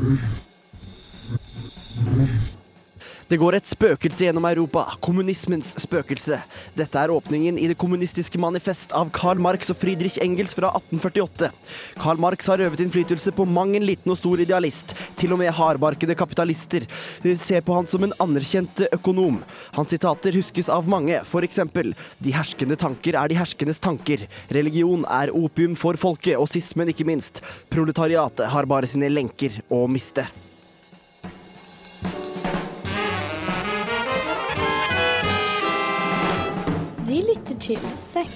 version. Det går et spøkelse gjennom Europa. Kommunismens spøkelse. Dette er åpningen i Det kommunistiske manifest av Karl Marx og Friedrich Engels fra 1848. Karl Marx har øvet innflytelse på mang en liten og stor idealist. Til og med hardbarkede kapitalister ser på han som en anerkjent økonom. Hans sitater huskes av mange, eksempel De herskende tanker er de herskendes tanker. Religion er opium for folket, og sist, men ikke minst, proletariatet har bare sine lenker å miste. Lytter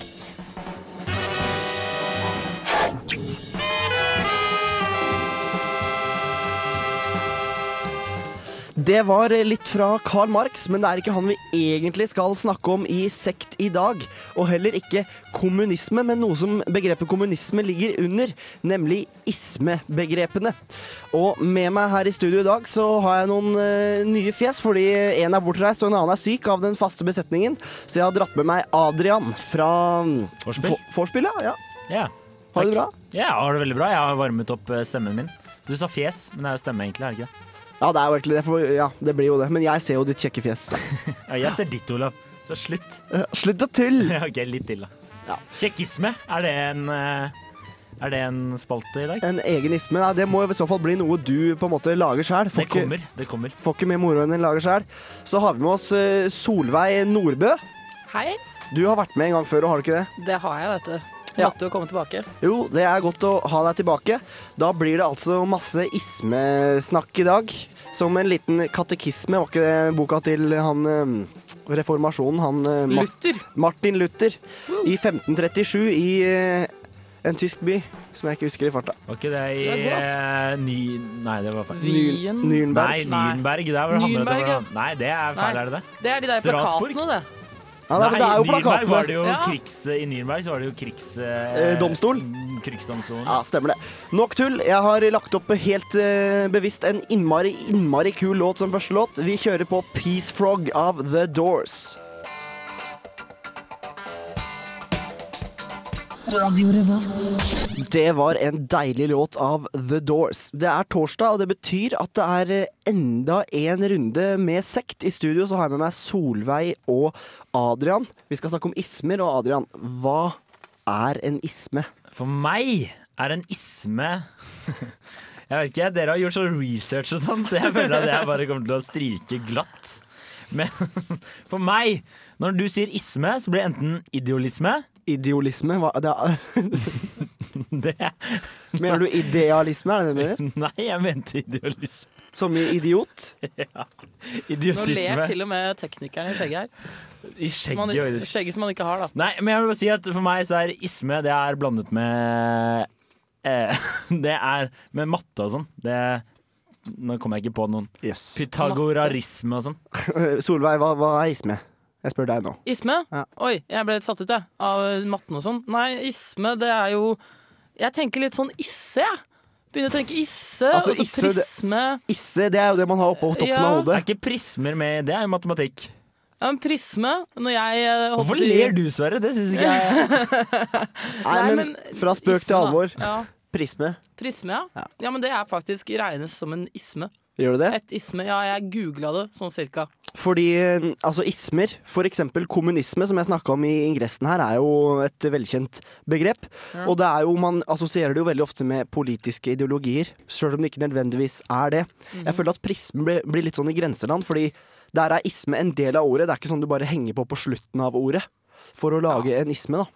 Det var litt fra Karl Marx, men det er ikke han vi egentlig skal snakke om i Sekt i dag. Og heller ikke kommunisme, men noe som begrepet kommunisme ligger under, nemlig ismebegrepene. Og med meg her i studio i dag så har jeg noen uh, nye fjes, fordi en er bortreist og en annen er syk av den faste besetningen. Så jeg har dratt med meg Adrian fra Vorspiel? For- ja. ja. Ja. Har du det bra? Ja, jeg har det veldig bra. Jeg har varmet opp eh, stemmen min. Så du sa fjes, men det er jo stemme egentlig, er det ikke det? Ja, det er jo egentlig det, for ja, det blir jo det. Men jeg ser jo ditt kjekke fjes. Ja, jeg ser ditt, Olav. Så slutt. Uh, Slutt å tulle! Ja, ok, litt til, da. Ja. Kjekkisme, er det en uh, Er det en spalte i dag? En egen isme, nei, det må i så fall bli noe du på en måte lager sjøl. Det kommer. Det kommer. Får ikke mer moro enn din lager sjøl. Så har vi med oss eh, Solveig Nordbø. Hei, Du har vært med en gang før, og har du ikke det? det har jeg, vet du. Ja. Måtte jo komme tilbake. Jo, det er godt å ha deg tilbake. Da blir det altså masse ismesnakk i dag. Som en liten katekisme, var ikke det boka til han eh, reformasjonen, han eh, Luther. Martin Luther, i 1537 i eh, en tysk by som jeg ikke husker i farta. Var ikke det i er eh, Ny... Nei, det var feil. Nürnberg. Nei, Nürnberg. Der var det Nürnberg, ja. Nei, det er feil, Nei. er det det? Det er de der Strasbourg. plakatene, det. Ja, nei, det er jo Nürnberg var det plakatene. jo Ja. krigs... I Nürnberg så var det jo krigs... Eh, domstol? mm, Krigsdomstolen. Ja, stemmer det. Nok tull. Jeg har lagt opp helt eh, bevisst en innmari, innmari kul låt som første låt. Vi kjører på Peace Frog av The Doors. Det var en deilig låt av The Doors. Det er torsdag, og det betyr at det er eh, enda en runde med sekt. I studio så har jeg med meg Solveig og Adrian. Vi skal snakke om ismer. Og Adrian, hva er en isme? For meg er en isme Jeg vet ikke, Dere har gjort sånn research og sånn, så jeg føler at jeg bare kommer til å stryke glatt. Men for meg, når du sier isme, så blir det enten idealisme Ideolisme? Hva, det er, det, mener du idealisme, er det det du mener? Nei, jeg mente idealisme. Som i idiot? Ja. Idiotisme. Nå ler til og med teknikeren i skjegget her. I Som skjegget. og- skjegget som man ikke har, da. Nei, men jeg vil bare si at for meg så er isme det er blandet med eh, Det er med matte og sånn. Det Nå kommer jeg ikke på noen. Yes. Pythagorarisme og sånn. Solveig, hva, hva er isme? Jeg spør deg nå. Isme? Ja. Oi, jeg ble litt satt ut, jeg. Av matten og sånn. Nei, isme, det er jo Jeg tenker litt sånn isse, jeg. Begynner å tenke isse, Altså, og så isse, det- prisme. Isse, det er jo det man har oppå toppen Ja. av Det er ikke prismer med Det er jo matematikk. Ja, men prisme Når jeg eh, Hvorfor ler du, Sverre? Det syns ikke jeg. Nei, men fra spøk isme, til alvor. Ja, Prisme. prisme, ja. Ja. ja. men det er faktisk regnes som en isme. Gjør du det? Et isme. Ja, jeg googla det sånn cirka. Fordi altså ismer, for eksempel kommunisme, som jeg snakka om i ingressen her, er jo et velkjent begrep. Ja. Og det er jo, man assosierer det jo veldig ofte med politiske ideologier, sjøl om det ikke nødvendigvis er det. Mhm. Jeg føler at prismen blir, blir litt sånn i grenseland, fordi der er isme en del av ordet. Det er ikke sånn du bare henger på på slutten av ordet for å lage en isme, da.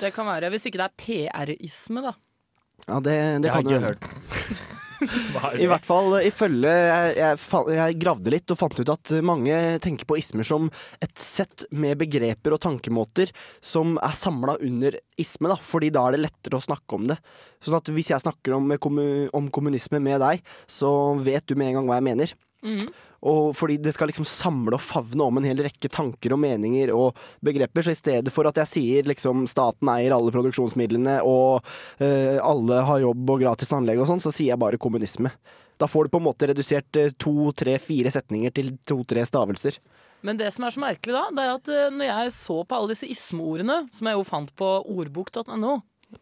Det kan være. Hvis ikke det er PR-isme, da. Ja, det, det Det har kan jeg jo ikke hørt. I hvert fall ifølge jeg, jeg, jeg gravde litt og fant ut at mange tenker på ismer som et sett med begreper og tankemåter som er samla under isme, da. Fordi da er det lettere å snakke om det. Sånn at hvis jeg snakker om, om kommunisme med deg, så vet du med en gang hva jeg mener. Mhm. Og fordi det skal liksom samle og favne om en hel rekke tanker og meninger og begreper. Så i stedet for at jeg sier liksom staten eier alle produksjonsmidlene og eh, alle har jobb og gratis anlegg og sånn, så sier jeg bare kommunisme. Da får du på en måte redusert eh, to, tre, fire setninger til to-tre stavelser. Men det som er så merkelig da, det er at eh, når jeg så på alle disse ismeordene, som jeg jo fant på ordbok.no,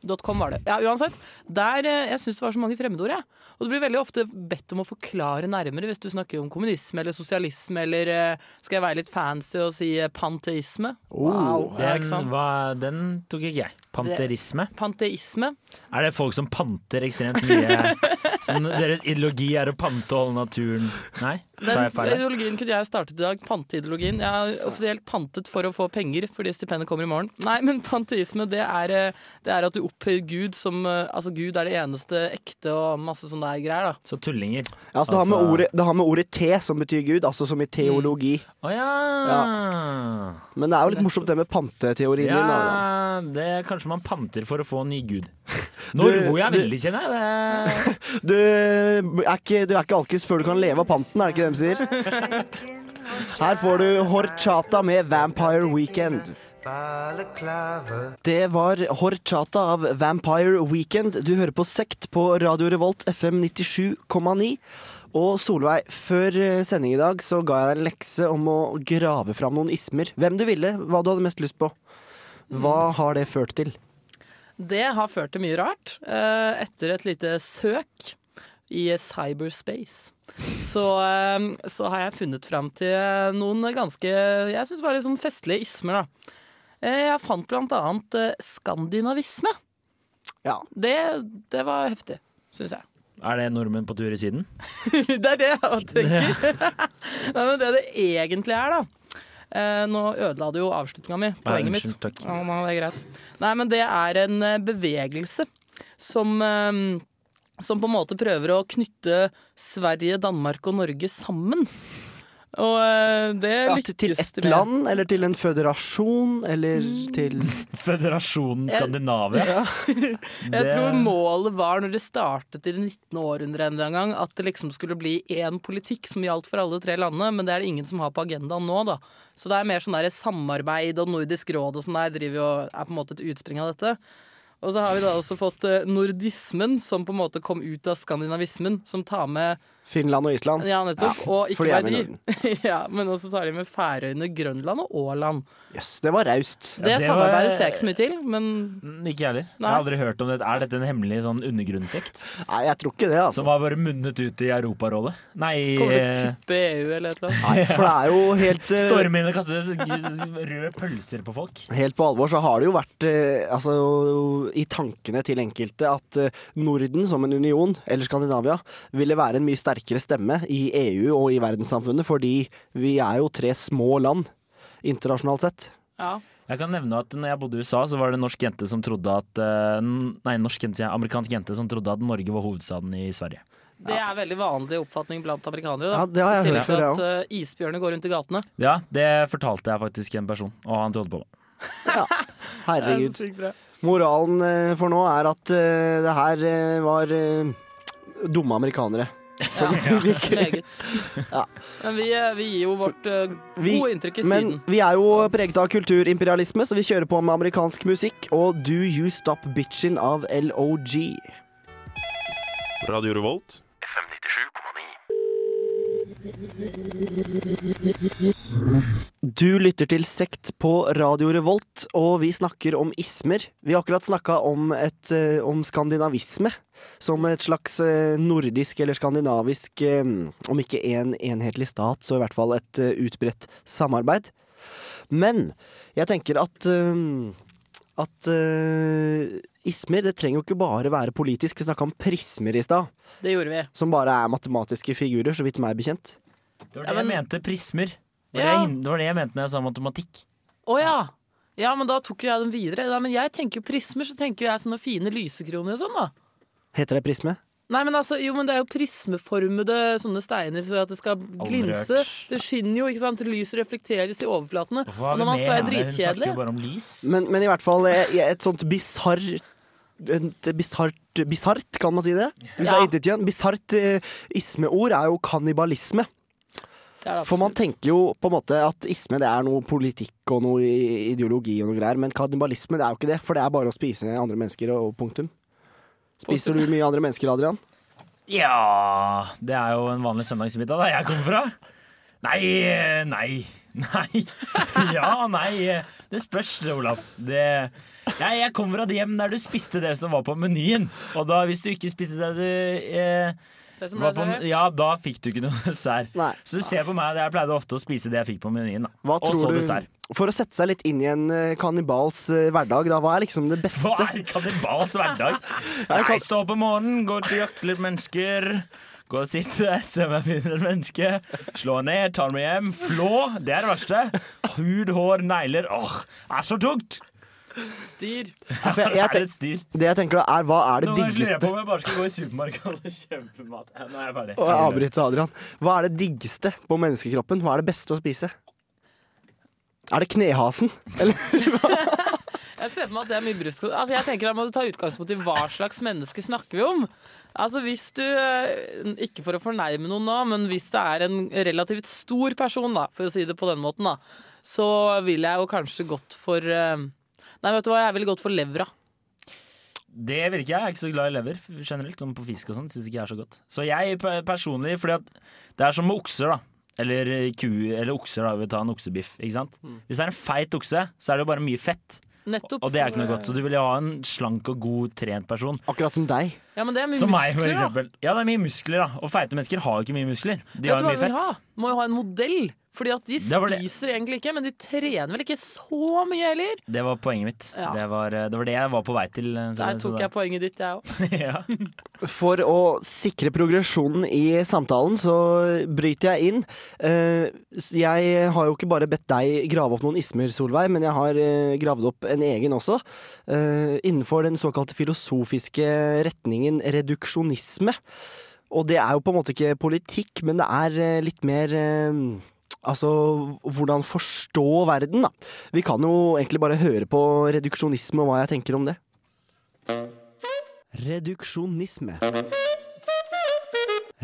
.com var det. Ja, uansett. Der, eh, jeg syns det var så mange fremmedord, jeg. Og du blir veldig ofte bedt om å forklare nærmere hvis du snakker om kommunisme eller sosialisme eller eh, skal jeg være litt fancy og si eh, panteisme? Wow. ja, ikke Den, sant? Hva, den tok ikke jeg. Panterisme. Panteisme. Er det folk som panter ekstremt mye? Sånn, deres ideologi er å pante og holde naturen Nei? Den ideologien kunne jeg startet i dag. Panteideologien. Jeg har offisielt pantet for å få penger fordi stipendet kommer i morgen. Nei, men panteisme, det er, eh, det er at du opphøyer Gud som eh, Altså, Gud er det eneste ekte og masse sånne greier, da. Så tullinger. Ja, altså, det, har med Altså- ordet, det har med ordet te, som betyr Gud, altså som i teologi. Å ja. Men det er jo litt morsomt det med panteteorien din. Da. Ja, det er kanskje man panter for å få en ny gud. Nå roer jeg veldig, kjenner jeg. Du er ikke, du er ikke alkis før du kan leve av panten, er det ikke det de sier? Her får du Horchata med Vampire Weekend. Det var Horchata av Vampire Weekend. Du hører på Sekt på Radio Revolt FM 97,9. Og Solveig, før eh, sending i dag så ga jeg deg en lekse om å grave fram noen ismer. Hvem du ville, hva du hadde mest lyst på. Hva har det ført til? Det har ført til mye rart. Eh, Etter et lite søk i cyberspace, så, eh, så har jeg funnet fram til noen ganske Jeg syns var litt sånn festlige ismer, da. Eh, Jeg fant blant annet eh, skandinavisme. Ja. Det, det var heftig, syns jeg. Er det nordmenn på tur i Syden? det er det jeg tenker. Nei, men det det egentlig er, da eh, Nå ødela du jo avslutninga mi, poenget mitt. takk. Det er greit. Nei, men det er en eh, bevegelse som eh, som på en måte prøver å knytte Sverige, Danmark og Norge sammen. Og eh, det Ja, til, til lykkes ett land, eller til en føderasjon, eller til Føderasjonen Jeg- Ja. Jeg tror målet var, når det startet i det 19. århundre en gang, at det liksom skulle bli én politikk som gjaldt for alle tre landene, men det er det ingen som har på agendaen nå, da. Så det er mer sånn der samarbeid og Nordisk råd og sånn der driver jo, er på en måte et utspring av dette. Og så har vi da også fått eh, nordismen, som på en måte kom ut av skandinavismen, som tar med Finland og Island. Ja, nettopp. og ikke bare de. ja, men også tar de med Færøyene, Grønland og Åland. Yes, det var raust. Det, det var- samarbeidet ser jeg ikke så mye til, men Mm, Ikke jeg heller. Jeg har aldri hørt om det. Er dette en hemmelig sånn undergrunnssekt Nei, jeg tror ikke det, altså. som var bare munnet ut i Europarådet? Nei, kommer til å eh, kuppe EU eller et eller annet. Nei, for det er jo helt uh... storme inn og kaste røde pølser på folk. Helt på alvor så har det jo vært uh, altså, i tankene til enkelte at uh, Norden som en union, eller Skandinavia, ville være en mye sterkere stemme i EU og i verdenssamfunnet, fordi vi er jo tre små land internasjonalt sett. Ja. Jeg kan nevne at når jeg bodde i USA, så var det en norsk jente som trodde at eh, Nei, norsk jente, amerikansk jente som trodde at Norge var hovedstaden i Sverige. Det er veldig vanlig oppfatning blant amerikanere. Da. Ja, det har jeg I tillegg hørt før, at eh, isbjørner går rundt i gatene. Ja, det fortalte jeg faktisk en person, og han trodde på meg. Det er Herregud. så. Moralen eh, for nå er at uh, det her var uh, dumme amerikanere. Så vi, vi, Meget. Ja. Men vi, eh, vi gir jo vårt uh, gode inntrykk i Men vi er jo preget av kulturimperialisme, så vi kjører på med amerikansk musikk og Do You Stop Bitchin' av LOG. Radio Revolt. Du lytter til Sekt på Radio Revolt, og vi snakker om ismer. Vi har akkurat snakka om, et, eh, om skandinavisme. Som et slags eh, nordisk eller skandinavisk, eh, om ikke en enhetlig stat, så i hvert fall et eh, utbredt samarbeid. Men jeg tenker at at uh, ismer det trenger jo ikke bare være politisk. Vi snakka om prismer i stad, Det gjorde vi. som bare er matematiske figurer, så vidt meg bekjent. Det var Ja, det jeg mente. Prismer. Det var, Ja. det, jeg, det var det jeg mente når jeg sa matematikk. Å ja. Ja, men da tok jo jeg den videre. Da, men jeg tenker jo prismer, så tenker jeg sånne fine lysekroner og sånn, da. Heter det prisme? Nei, men altså, jo, men det er jo prismeformede sånne steiner for at det skal glinse. Det skinner jo, ikke sant. Lys reflekteres i overflatene. Og vi når man med skal være? Dritkjedelig jo bare om lys. Men, men i hvert fall eh, et sånt bisarr et bisart, bisart, kan man si det? Hvis Ja. det er. Bisart eh, ismeord er jo kannibalisme. Det det For man tenker jo på en måte at isme det er noe politikk og noe ideologi og noe greier, men kannibalisme det er jo ikke det, for det er bare å spise andre mennesker og punktum. Spiser du mye andre mennesker, Adrian? Ja Det er jo en vanlig søndagsmiddag der jeg kommer fra. Nei, nei, nei. Ja, nei. Det spørs, Olav. Det, jeg, jeg kommer fra et hjem der du spiste det som var på menyen. Og da, hvis du ikke spiste det du eh, Det som var på. Ja, da fikk du ikke noe dessert. Nei. Så du ser på meg, at jeg pleide ofte å spise det jeg fikk på menyen. Da. Hva Og så tror du dessert. For å sette seg litt inn i en eh, kannibals eh, hverdag, da, hva er liksom det beste? Hva er kannibals hverdag? Jeg stå står opp om morgenen, går til å jakte litt mennesker. Går og sitte, se om jeg finner et menneske. Slå ned, tar med hjem. Flå, det er det verste. Hud, hår, negler. Åh, er så tungt! Styr. Ja, for jeg, jeg, et styr? det jeg tenker da er, hva er det Nå jeg på diggeste om jeg bare skal gå i supermarkedet og kjøpe mat. Nå er jeg ferdig. Og jeg avbryter Adrian. Hva er det diggeste på menneskekroppen? Hva er det beste å spise? Er det knehasen? Eller Jeg ser for meg at det er mye brusk. Altså, jeg tenker Da må du ta utgangspunkt i hva slags menneske snakker vi om. Altså Hvis du, eh, ikke for å fornærme noen nå, men hvis det er en relativt stor person, da, for å si det på den måten, da, så ville jeg jo kanskje gått for eh, Nei, vet du hva, jeg ville gått for levra. Det virker jeg. Jeg er ikke så glad i lever generelt. Sånn på fisk og sånn. Syns ikke jeg er så godt. Så jeg personlig, fordi at det er som med okser, da. Eller ku, eller okser, da. Vi tar en oksebiff. Ikke sant? Hvis det er en feit okse, så er det jo bare mye fett. Nettopp. Og det er ikke noe godt. Så du vil jo ha en slank og god trent person. akkurat som deg? Ja, men det er mye Som meg, for eksempel. da. Ja, det er mye muskler, da. Og feite mennesker har jo ikke mye muskler. De Vet har du jo hva mye fett. ha? Må jo ha en modell. Fordi at de Det det. spiser egentlig ikke, men de trener vel ikke så mye heller? Det var poenget mitt. Ja. Det, var, det var det jeg var på vei til. så- Der tok jeg poenget ditt, jeg òg. ja. For å sikre progresjonen i samtalen, så bryter jeg inn. Eh, Jeg har jo ikke bare bedt deg grave opp noen ismer, Solveig, men jeg har eh, gravd opp en egen også. eh, Innenfor den såkalte filosofiske retningen reduksjonisme. Og det er jo på en måte ikke politikk, men det er eh, litt mer eh, Altså hvordan forstå verden, da. Vi kan jo egentlig bare høre på reduksjonisme og hva jeg tenker om det. Reduksjonisme.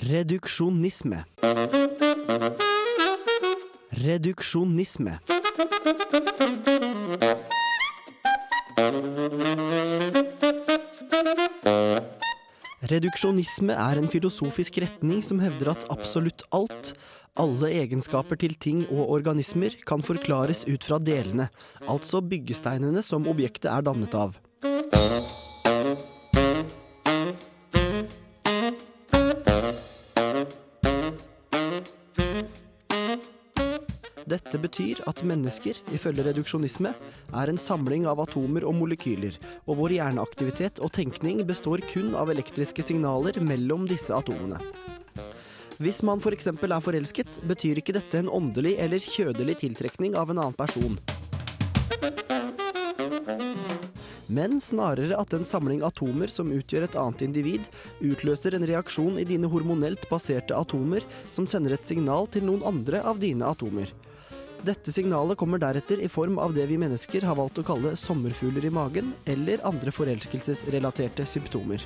Reduksjonisme. Reduksjonisme. Reduksjonisme er en filosofisk retning som hevder at absolutt alt, alle egenskaper til ting og organismer, kan forklares ut fra delene, altså byggesteinene som objektet er dannet av. Dette betyr at mennesker, ifølge reduksjonisme, er en samling av atomer og molekyler, og vår hjerneaktivitet og tenkning består kun av elektriske signaler mellom disse atomene. Hvis man f.eks. For er forelsket, betyr ikke dette en åndelig eller kjødelig tiltrekning av en annen person. Men snarere at en samling atomer som utgjør et annet individ, utløser en reaksjon i dine hormonelt baserte atomer som sender et signal til noen andre av dine atomer. Dette signalet kommer deretter i form av det vi mennesker har valgt å kalle sommerfugler i magen, eller andre forelskelsesrelaterte symptomer.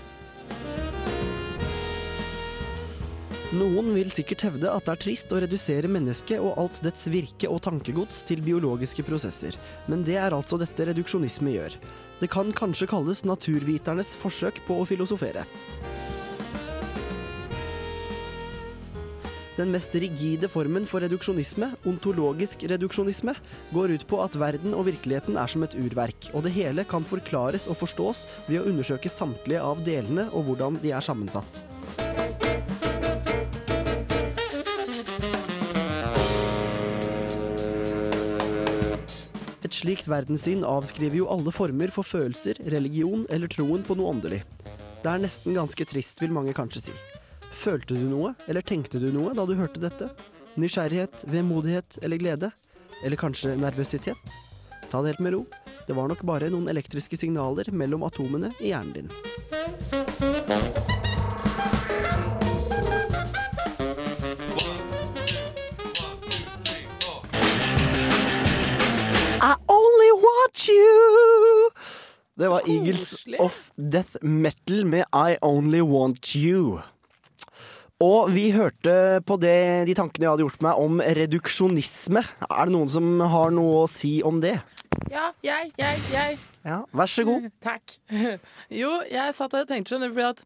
Noen vil sikkert hevde at det er trist å redusere mennesket og alt dets virke og tankegods til biologiske prosesser, men det er altså dette reduksjonisme gjør. Det kan kanskje kalles naturviternes forsøk på å filosofere. Den mest rigide formen for reduksjonisme, ontologisk reduksjonisme, går ut på at verden og virkeligheten er som et urverk, og det hele kan forklares og forstås ved å undersøke samtlige av delene og hvordan de er sammensatt. Et slikt verdenssyn avskriver jo alle former for følelser, religion eller troen på noe åndelig. Det er nesten ganske trist, vil mange kanskje si. Følte du noe, eller tenkte du noe da du hørte dette? Nysgjerrighet, vemodighet eller glede? Eller kanskje nervøsitet? Ta det helt med ro. Det var nok bare noen elektriske signaler mellom atomene i hjernen din. I only want you! Det var Eagles of Death Metal med I Only Want You. Og vi hørte på det, de tankene jeg hadde gjort meg om reduksjonisme. Er det noen som har noe å si om det? Ja, jeg, jeg, jeg. Ja, Vær så god. Takk. Jo, jeg satt og tenkte sånn, fordi at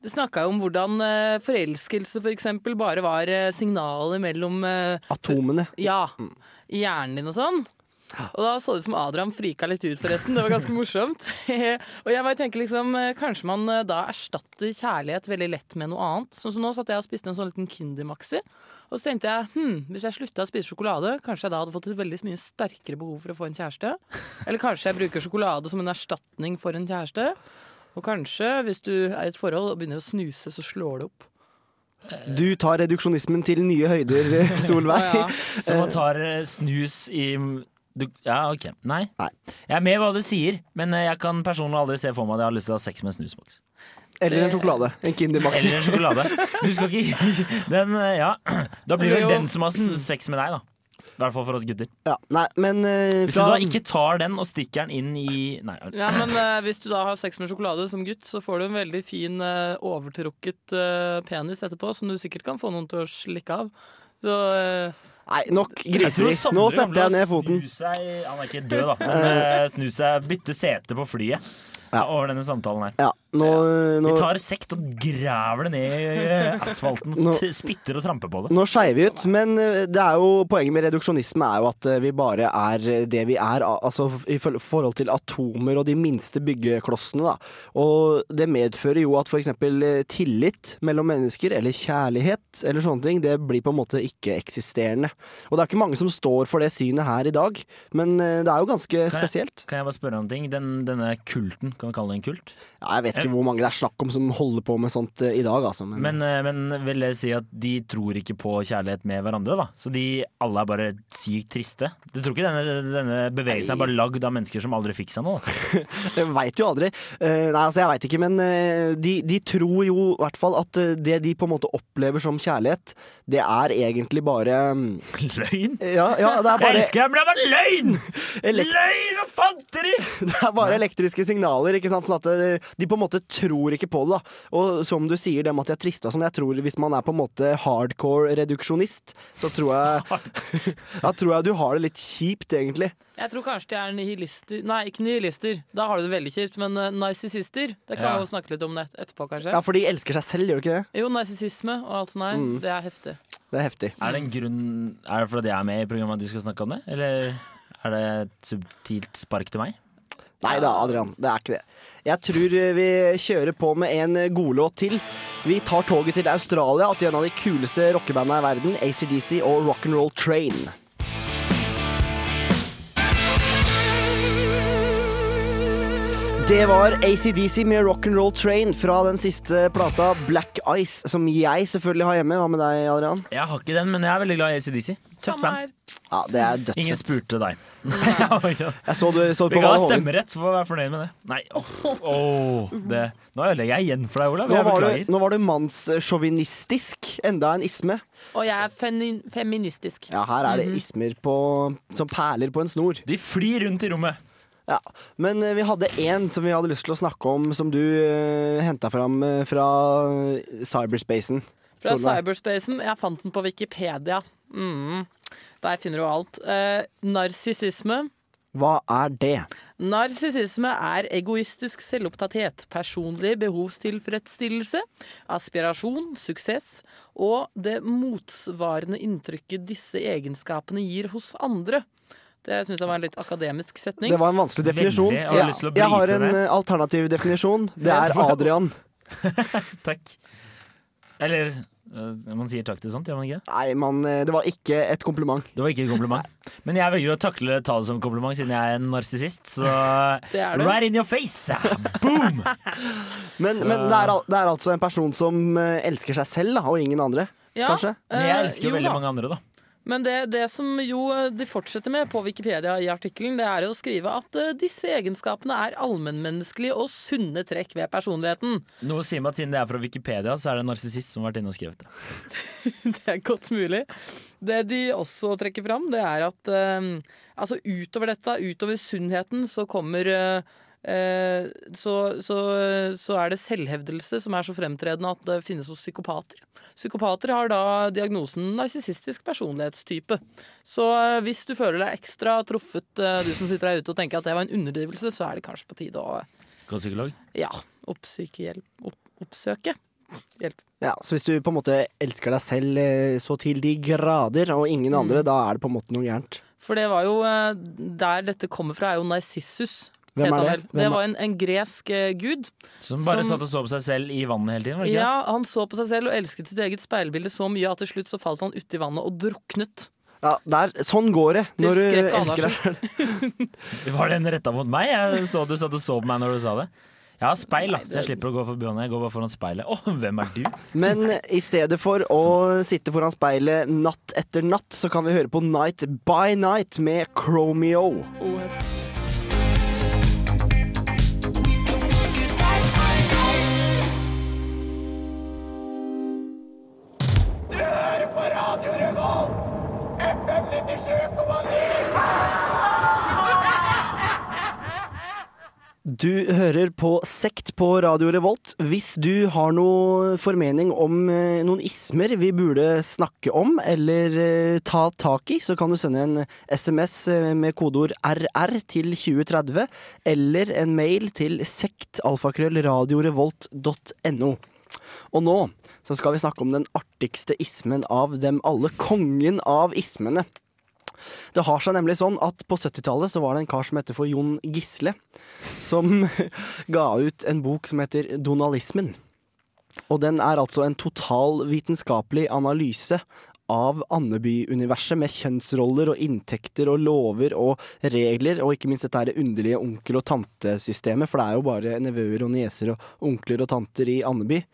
Det snakka jo om hvordan forelskelse forelskelse for eksempel bare var signalet signaler mellom eh, Atomene. Ja, i hjernen din og sånn. Og da så det ut som Adrian frika litt ut, forresten. Det var ganske morsomt. og jeg bare tenker liksom, eh, Kanskje man eh, da erstatter kjærlighet veldig lett med noe annet. Sånn som nå satt jeg og spiste en sånn liten Kinder-maxi. Og så tenkte jeg hm, hvis jeg slutta å spise sjokolade, kanskje jeg da hadde fått et veldig mye sterkere behov for å få en kjæreste. Eller kanskje jeg bruker sjokolade som en erstatning for en kjæreste. Og kanskje, hvis du er i et forhold og begynner å snuse, så slår det opp. Du tar reduksjonismen til nye høyder, Solveig. ja, ja. Så man tar eh, snus i du, Ja, OK. Nei. Nei. Jeg er med hva du sier, men eh, jeg kan personlig aldri se for meg at jeg har lyst til å ha sex med en snusboks. Eller en sjokolade. En Kindermax. Eller en sjokolade. Du skal ikke Den, eh, ja. Da blir det vel den som har sex med deg, da. I hvert fall for oss gutter. Ja, nei, men uh, Hvis du da ikke tar den og stikker den inn i Nei. Ja, men uh, hvis du da har sex med sjokolade som gutt, så får du en veldig fin uh, overtrukket penis etterpå, som du sikkert kan få noen til å slikke av. Så Nei, nok griseri. Nå setter jeg ned foten. Seg, han er ikke død, da. Men eh, snu seg, bytte sete på flyet Ja. over denne samtalen her. Ja, nå, nå, Vi tar sekt og graver det ned i eh, asfalten. Nå- Spytter og tramper på det. nå skeier vi ut, men eh, det er jo, poenget med reduksjonisme er jo at eh, vi bare er det vi er, altså i forhold til atomer og de minste byggeklossene. Da. Og det medfører jo at f.eks. tillit mellom mennesker, eller kjærlighet, eller sånne ting, det blir på en måte ikke-eksisterende. Og det er ikke mange som står for det synet her i dag, men eh, det er jo ganske Kan jeg- spesielt. Kan jeg bare spørre om ting? Den, denne kulten, kan vi kalle det en kult? Ja, jeg vet ikke hvor mange det er snakk om som holder på med sånt eh, i dag, altså. Men, Men, eh, men vil det si at de tror ikke på kjærlighet med hverandre, da? Så de alle er bare sykt triste? Du tror ikke denne, denne bevegelsen er bare lagd av mennesker som aldri fikk seg noe? Jeg veit jo aldri. Eh, nei, altså jeg veit ikke, men de, de tror jo i hvert fall at det de på en måte opplever som kjærlighet, det er egentlig bare mm, Løgn? Ja, ja det er Jeg elsker deg, men det er bare løgn! Elekt... Løgn og fanteri! det er bare elektriske signaler, ikke sant. Sånn at de på en måte tror ikke på det, da. Og som du sier, det med at jeg er trist og sånn, jeg tror hvis man er på en måte hardcore reduksjonist, så tror jeg Da tror jeg du har det litt kjipt, egentlig. jeg tror kanskje de er nihilister Nei, ikke nihilister. Da har du det veldig kjipt. Men uh, narsissister, det kan Ja. vi jo snakke litt om det etterpå, kanskje. Ja, for de elsker seg selv, gjør de ikke det? Jo, narsissisme og alt sånt her, det er heftig. Det er heftig. Er det en grunn Er det fordi jeg er med i programmet at du skal snakke om det? Eller er det et subtilt spark til meg? Nei da, Adrian. Det er ikke det. Jeg tror eh, vi kjører på med en eh, godlåt til. Vi tar toget til Australia til en av de kuleste rockebandene i verden, ACDC og Rock'n'Roll Train. Det var ACDC med Rock'n'Roll Train fra den siste plata Black Ice, som jeg selvfølgelig har hjemme. Hva med deg, Adrian? Jeg har ikke den, men jeg er veldig glad i ACDC. Tøft band. Ja, det er dødsfett. Ingen spurte deg. Jeg så du så ha Hovin. stemmerett for å være fornøyd med det. Nei, åh, oh det. Nå ødelegger jeg igjen for deg, Olav. Nå Jeg var, du, beklager. nå var du mannssjåvinistisk. Enda en isme. Og jeg er feministisk. Ja, her er det ismer på, som perler på en snor. De flyr rundt i rommet. Ja. Men eh, vi hadde én som vi hadde lyst til å snakke om, som du uh, henta fram eh, fra cyberspacen. Fra cyberspacen. Jeg fant den på Wikipedia. Mm. Der finner du alt. Uh, narsissisme. Hva er det? Narsissisme er egoistisk selvopptatthet, personlig behovstilfredsstillelse, aspirasjon, suksess og det motsvarende inntrykket disse egenskapene gir hos andre. Det syns jeg var en litt akademisk setning. Det var en vanskelig definisjon. Veldig. Jeg har lyst til å jeg har en det. eh, alternativ definisjon. Det er Adrian. Takk. Eller eh, man sier takk til sånt, gjør man ikke? Nei, man, eh, det var ikke et kompliment. Det var ikke et kompliment. Men jeg velger å takle ta det som kompliment, siden jeg er en narsissist. Så Det er du. right in your face! Boom! Men, men det, er, det er altså en person som elsker seg selv, da, og ingen andre. Ja, kanskje? Men jeg elsker jo jo veldig da. mange andre, da. Men det, det som jo de fortsetter med på Wikipedia i artikkelen, det er jo å skrive at eh, disse egenskapene er allmennmenneskelige og sunne trekk ved personligheten. Noe sier meg at siden det er fra Wikipedia, så er det en narsissist som har vært inne og skrevet det. Det er godt mulig. Det de også trekker fram, det er at eh, altså utover dette, utover sunnheten, så kommer eh, eh, så, så, så er det selvhevdelse som er så fremtredende at det finnes hos psykopater. Psykopater har da diagnosen narsissistisk personlighetstype. Så eh, hvis du føler deg ekstra truffet, eh, du som sitter der ute og tenker at det var en underdrivelse, så er det kanskje på tide å Gå til psykolog. ja, oppsøke hjelp. Opp, oppsøke Hjelp. Ja, Så hvis du på en måte elsker deg selv eh, så til de grader, og ingen Mm. andre, da er det på en måte noe gærent. For det var jo eh, Der dette kommer fra, er jo Narsissus. Hvem er det? Hvem Det var en, en gresk eh, gud. Som bare Som- satt og så på seg selv i vannet hele tiden? var det ikke Ja, Han så på seg selv og elsket sitt eget speilbilde så mye at til slutt så falt han uti vannet og druknet. Ja, der, Sånn går det Til når du skrekk og elsker deg selv. det? Var den retta mot meg? Jeg så du satt og så på meg når du sa det. Jeg har speil, da, så jeg slipper å gå forbi vannet. Jeg går bare foran speilet. Å, hvem er du? Men i stedet for å sitte foran speilet natt etter natt, så kan vi høre på Night by Night med Chromeo. Du hører på Sekt på Radio Revolt. Hvis du har noe formening om eh, noen ismer vi burde snakke om eller eh, ta tak i, så kan du sende en SMS eh, med kodeord RR til 2030, eller en mail til sektalfakrøllradiorevolt.no. Og nå så skal vi snakke om den artigste ismen av dem alle, kongen av ismene. Det har seg nemlig sånn at på 70-tallet så var det en kar som heter for Jon Gisle, som ga ut en bok som heter Donalismen. Og den er altså en total vitenskapelig analyse av Andeby-universet med kjønnsroller og inntekter og lover og regler, og ikke minst dette her underlige onkel- og tantesystemet, for det er jo bare nevøer og nieser og onkler og tanter i Andeby.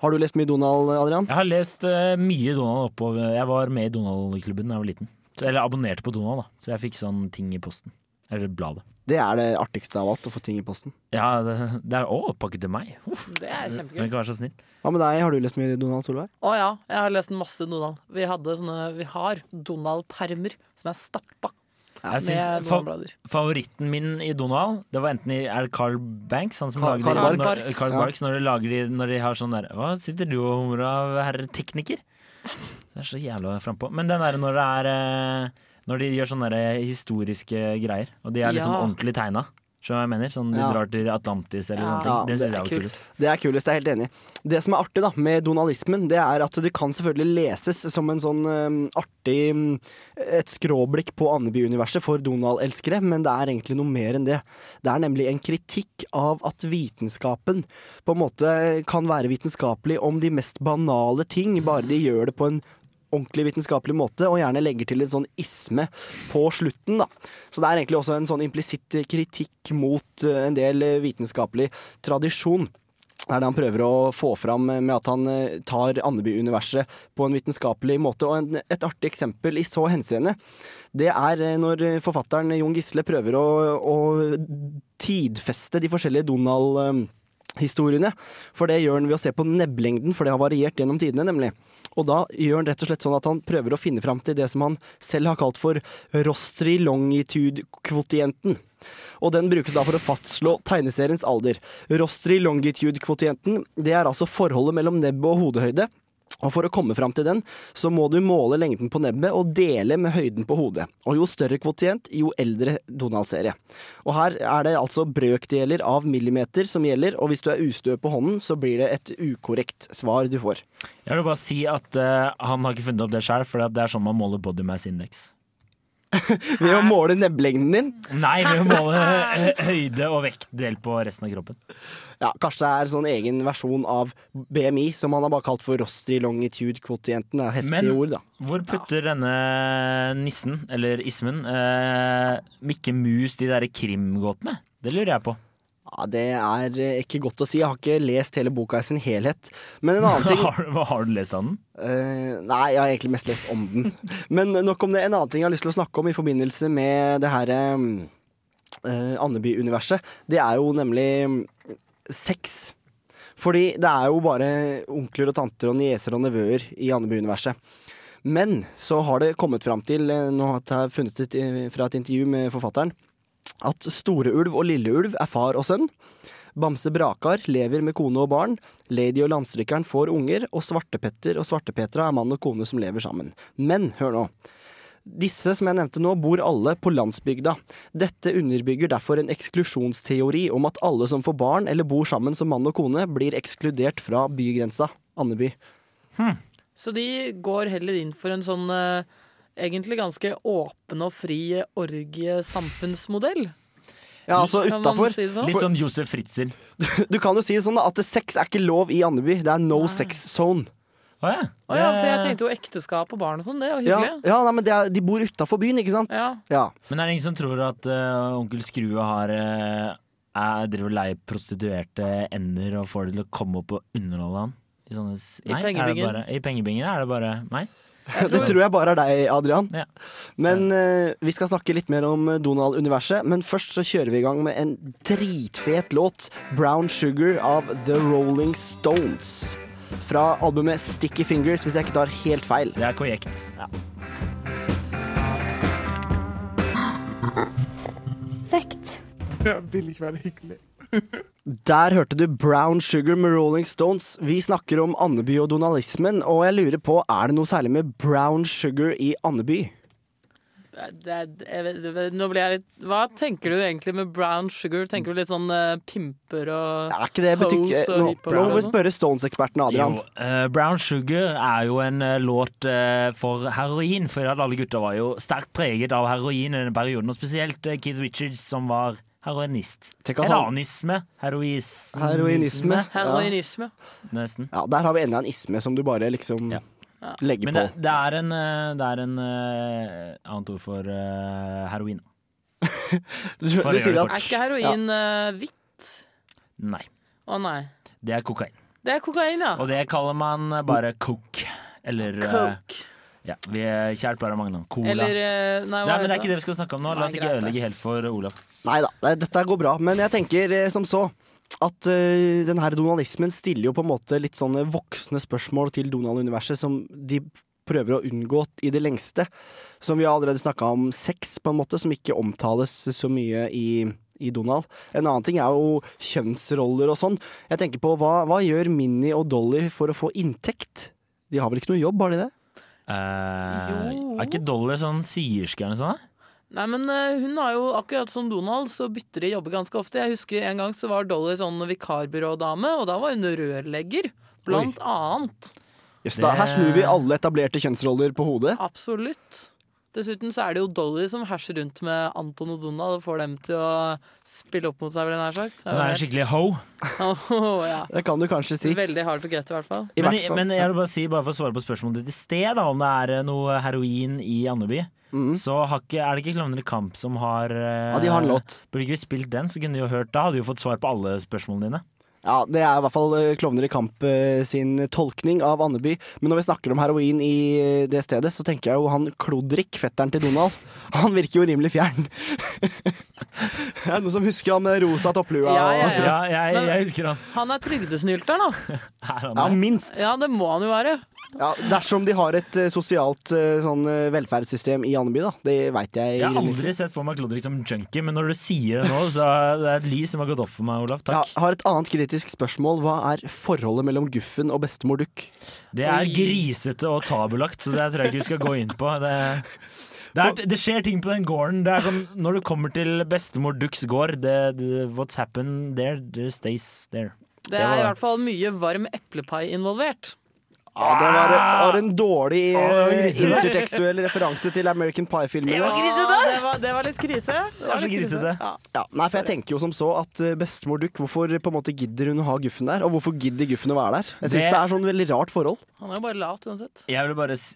Har du lest mye Donald, Adrian? Jeg har lest uh, mye Donald oppover Jeg var med i Donald-klubben da jeg var liten. Så, eller abonnerte på Donald, da. Så jeg fikk sånn ting i posten. Eller bladet. Det er det artigste av alt, å få ting i posten. Ja, det, det er Å, pakke til meg! Uff. Det er Kan kjempegøy. ikke være så snill. Hva med deg, har du lest mye Donald Solveig? Å ja, jeg har lest masse Donald. Vi, hadde sånne, vi har Donald-permer som er stappa Jeg med synes fa Favoritten min i Donald, det var enten i Er det Carl Banks? Han som Carl- lager Carl de, Barks. når, Carl Ja. Barks når de lager de Når de har sånn der Hva sitter du og humrer av, herr tekniker? Det er så jævla frampå. Men den derre når det er eh, Når de gjør sånne historiske greier, og de er liksom Ja. ordentlig tegna. Skjønner du hva jeg mener? Sånn De Ja. drar til Atlantis eller Ja. sånne ting. Det syns er jeg var kulest. Det er kulest, jeg er helt enig. Det som er artig da, med donalismen, det er at det kan selvfølgelig leses som en sånn um, artig um, Et skråblikk på Andeby-universet for Donald-elskere, men det er egentlig noe mer enn det. Det er nemlig en kritikk av at vitenskapen på en måte kan være vitenskapelig om de mest banale ting, bare de gjør det på en ordentlig vitenskapelig måte, og gjerne legger til en sånn isme på slutten, da. Så det er egentlig også en sånn implisitt kritikk mot eh, en del vitenskapelig tradisjon. Det er det han prøver å få fram med at han eh, tar Andeby-universet på en vitenskapelig måte. Og et artig eksempel i så henseende, det er eh, når forfatteren Jon Gisle prøver å, å tidfeste de forskjellige Donald-historiene. For det gjør han ved å se på nebblengden, for det har variert gjennom tidene, nemlig. Og da gjør han rett og slett sånn at han prøver å finne fram til det som han selv har kalt for rostri longitude-kvotienten. Og den brukes da for å fastslå tegneseriens alder. Rostri longitude-kvotienten, det er altså forholdet mellom nebb og hodehøyde. Og for å komme fram til den, så må du måle lengden på nebbet og dele med høyden på hodet. Og jo større kvotient, jo eldre Donald-serie. Og her er det altså brøkdeler av millimeter som gjelder, og hvis du er ustø på hånden, så blir det et ukorrekt svar du får. Jeg vil bare si at uh, han har ikke funnet opp det sjøl, for det er sånn man måler body mass index. Ved å måle nebblengden din. Nei, ved å måle høyde og vekt delt på resten av kroppen. Ja, kanskje det er sånn egen versjon av BMI, som han har bare kalt for rostri longitude-kvotienten. Det er heftige Men- ord, da. Hvor putter denne nissen, eller ismen, eh, Mikke Mus de derre krimgåtene? Det lurer jeg på. Ja, det er eh, ikke godt å si. Jeg har ikke lest hele boka i sin helhet. Men en annen ting Har, har du lest av den? Uh, nei, jeg har egentlig mest lest om den. Men nok om det. En annen ting jeg har lyst til å snakke om i forbindelse med det her uh, Andeby-universet, det er jo nemlig mm, sex. Fordi det er jo bare onkler og tanter og nieser og nevøer i Andeby-universet. Men så har det kommet fram til, eh, nå har jeg funnet et, eh, fra et intervju med forfatteren, at Storeulv og Lilleulv er far og sønn. Bamse Brakar lever med kone og barn. Lady og Landstrykeren får unger. Og Svartepetter og Svartepetra er mann og kone som lever sammen. Men hør nå. Disse som jeg nevnte nå, bor alle på landsbygda. Dette underbygger derfor en eksklusjonsteori om at alle som får barn eller bor sammen som mann og kone, blir ekskludert fra bygrensa. Andeby. Så de går heller inn for en sånn eh, egentlig ganske åpen og fri orgiesamfunnsmodell. Ja, altså utafor. si sånn? Litt sånn Josef Fritzel. Du kan jo si det sånn da, at sex er ikke lov i Andeby. Det er no Nei. sex zone. Å ja. Å ja, for jeg tenkte jo ekteskap og barn og sånn, det er jo hyggelig. ja nei, men det er, De bor utafor byen, ikke sant? Ja. Ja. Men er det ingen som tror at uh, onkel Skrue har uh, er, driver og leier prostituerte ender og får det til å komme opp og underholde han? I, sånne, nei, er det pengebingen. bare- I pengebingen er det bare meg? Det tror jeg bare er deg, Adrian. Ja. Men uh, vi skal snakke litt mer om Donald-universet. Men først så kjører vi i gang med en dritfet låt. 'Brown Sugar' av The Rolling Stones. Fra albumet 'Sticky Fingers', hvis jeg ikke tar helt feil. Det er korrekt. Sekt. Der hørte du 'Brown Sugar' med Rolling Stones. Vi snakker om Andeby og donalismen, og jeg lurer på, er det noe særlig med brown sugar i Andeby? Det jeg vet, nå blir jeg litt Hva tenker du egentlig med brown sugar? Tenker du litt sånn uh, pimper og Er ikke det. Hose og Nå, nå må vi sånn? spørre Stones-eksperten Adrian. Jo, uh, Brown Sugar er jo en uh, låt for heroin, for alle gutter var jo sterkt preget av heroin i den perioden, og spesielt Keith Richards, som var heroinist. Heranisme. Heroisme. Heroinisme. heroinisme. Nesten. Ja, der har vi enda en isme som du bare liksom Ja. legger Men på. det, det er en, eh, det er en eh, annet ord for uh, heroin. Du, du for du sier det at Er ikke heroin uh, hvitt? Nei. Å nei. Det er kokain. Det er kokain, ja. Og det kaller man bare coke. Eller Coke. Ja, vi er kjært bare mange navn. Cola. Eller eh, Nei, Nei, men det er ikke det vi skal snakke om nå. La oss ikke ødelegge helt for Olav. Nei da, dette går bra. Men jeg tenker eh, som så at uh, den her donalismen stiller jo på en måte litt sånne voksne spørsmål til Donald-universet som de prøver å unngå i det lengste. Som vi har allerede snakka om sex, på en måte, som ikke omtales så mye i i Donald. En annen ting er jo kjønnsroller og sånn. Jeg tenker på hva, hva gjør Minnie og Dolly for å få inntekt? De har vel ikke noe jobb, har de det? Eh, Jo. er ikke Dolly sånn syerske eller noe sånt? Nei, men eh, hun har jo akkurat som Donald, så bytter de jobber ganske ofte. Jeg husker en gang så var Dolly sånn vikarbyrådame, og da var hun rørlegger. Blant annet. Yes, da, her snur vi alle etablerte kjønnsroller på hodet. Absolutt. Dessuten så er det jo Dolly som herser rundt med Anton og Donald og får dem til å spille opp mot seg, vil nær sagt. Hun er en skikkelig ho. Oh, ja. Det kan du kanskje si. Veldig hard to get, i hvert fall. I Men, hvert fall. men jeg vil bare si, bare for å svare på spørsmålet ditt i sted, da, om det er eh, noe heroin i Andeby, Mm. så har ikke, er det ikke Klovner i kamp som har eh, Ja, de har en låt. Burde ikke vi spilt den, så kunne de jo hørt Da hadde de jo fått svar på alle spørsmålene dine. Ja, Det er i hvert fall eh, Klovner i kamp eh, sin tolkning av Andeby. Men når vi snakker om heroin i eh, det stedet, så tenker jeg jo han Klodrik, fetteren til Donald, han virker jo rimelig fjern. er det noen som husker han med rosa topplua? Ja, ja, Ja, jeg, jeg husker han. Han er trygdesnylter, da. Er han Ja, minst. Ja, det må han jo være. Ja, dersom de har et eh, sosialt eh, sånn eh, velferdssystem i Andeby, da. Det veit jeg. Jeg har aldri sett for meg Klodrik som junkie, men når du sier det nå, så er det et lys som har gått opp for meg, Olav. Takk. Ja, har et annet kritisk spørsmål. Hva er forholdet mellom Guffen og bestemor Duck? Det er Oi. grisete og tabulagt, så det tror jeg ikke vi skal gå inn på. Det, det, er, det skjer ting på den gården. Det er sånn, når du kommer til bestemor Ducks gård, det, det, what's happened there, there stays there. Det Det er i hvert fall mye varm eplepai involvert. Ja, det var, var en dårlig Å, eh, intertekstuell referanse til American Pie-filmene. Det, var, det var litt krise. Det var så litt grisete. Ja. Ja, nei, for jeg tenker jo som så at eh, bestemor Duck, hvorfor på en måte gidder hun å ha Guffen der? Og hvorfor gidder Guffen å være der? Jeg syns Det- det... er sånn veldig rart forhold. Han er jo bare lat uansett. Jeg vil bare si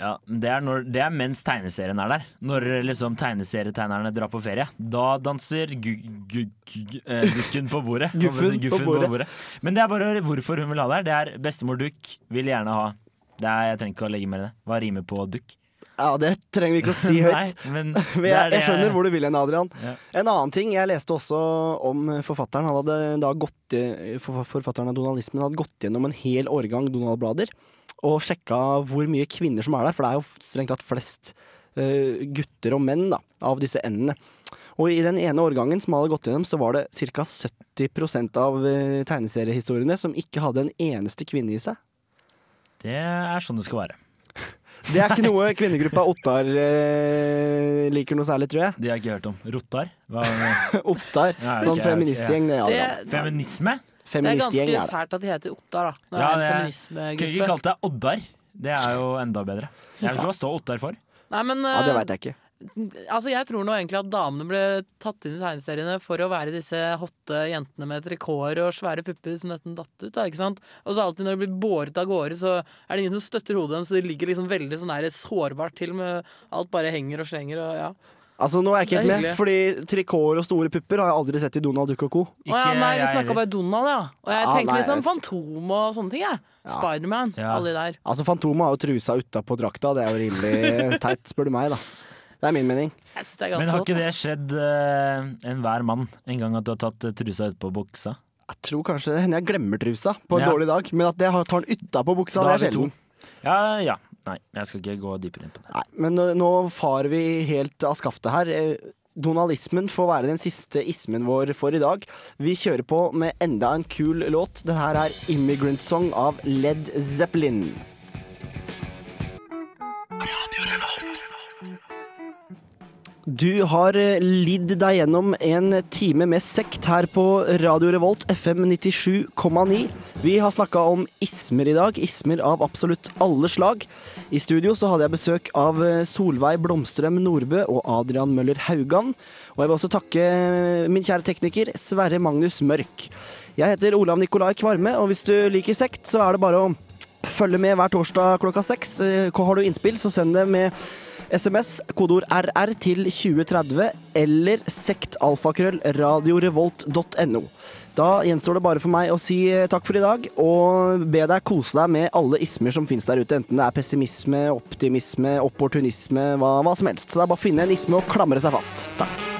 ja, det, er når, det er mens tegneserien er der. Når liksom tegneserietegnerne drar på ferie. Da danser gu, gu, gu, eh, dukken på bordet. Guffen Guffen på bordet. Men det er bare hvorfor hun vil ha der. Det er bestemor Duck vil gjerne ha. Det er, jeg trenger ikke å legge mer i det. Hva rimer på dukk? Ja, det trenger vi ikke å si høyt. Nei, men jeg, jeg skjønner hvor du vil hen, Adrian. Ja. En annen ting, jeg leste også om forfatteren. Han hadde da gått, i- Forfatteren av Donalismen hadde gått gjennom en hel årgang Donald-blader og sjekka hvor mye kvinner som er der, for det er jo strengt tatt flest uh, gutter og menn da, av disse endene. Og i den ene årgangen som hadde gått gjennom, så var det ca. 70 av eh, tegneseriehistoriene som ikke hadde en eneste kvinne i seg. Det er sånn det skal være. Det er ikke noe kvinnegruppa Ottar eh, liker noe særlig, tror jeg. De har jeg ikke hørt om. Rottar? Ottar. Nei, Sånn ok, feministgjeng, det. Det, Adrian. feminisme? det er ganske er sært at de heter Ottar, da. Når Ja, det er det en er- Kunne ikke feminismegruppe. kalt deg Oddar. Det er jo enda bedre. Jeg vet ikke hva står Ottar for. Nei, men Ja, det eh, veit jeg ikke. Altså, jeg tror nå egentlig at damene ble tatt inn i tegneseriene for å være disse hotte jentene med trikoter og svære pupper som nesten datt ut. Da, ikke sant? Og så alltid når de blir båret av gårde, så er det ingen som støtter hodet dem, så de ligger liksom veldig sånn der sårbart til med alt bare henger og slenger og ja. Altså, nå er jeg ikke helt med, fordi trikoter og store pupper har jeg aldri sett i Donald Duck og co. Å ja, nei, vi snakka bare Donald, ja. Og jeg Ja, tenkte nei, liksom Fantom og sånne ting, Ja. Spiderman, Ja. alle de der. Altså, Fantomet har jo trusa utapå drakta, det er jo rimelig teit, spør du meg, da. Det er min mening. Jeg synes det er Men har ikke det skjedd uh, enhver mann en gang at du har tatt eh, trusa utpå buksa? Jeg tror kanskje det hender jeg glemmer trusa på en Ja. dårlig dag, men at jeg tar den utapå buksa, Da det er sjelden. Ja, ja. Nei, jeg skal ikke gå dypere inn på det. Nei, men nå, nå farer vi helt av skaftet her. Eh, Donalismen får være den siste ismen vår for i dag. Vi kjører på med enda en kul låt. Det her er 'Immigrant Song' av Led Zeppelin. Du har eh, lidd deg gjennom en time med sekt her på Radio Revolt FM 97,9. Vi har snakka om ismer i dag, ismer av absolutt alle slag. I studio så hadde jeg besøk av eh, Solveig Blomstrøm Nordbø og Adrian Møller Haugan. Og jeg vil også takke eh, min kjære tekniker Sverre Magnus Mørk. Jeg heter Olav Nikolai Kvarme, og hvis du liker sekt, så er det bare å følge med hver torsdag klokka seks. Har du innspill, så send det med SMS, kodeord RR til 2030 eller sektalfakrøll radiorevolt.no. Da gjenstår det bare for meg å si eh, takk for i dag, og be deg kose deg med alle ismer som finnes der ute. Enten det er pessimisme, optimisme, opportunisme, hva, hva som helst. Så det er bare å finne en isme og klamre seg fast. Takk.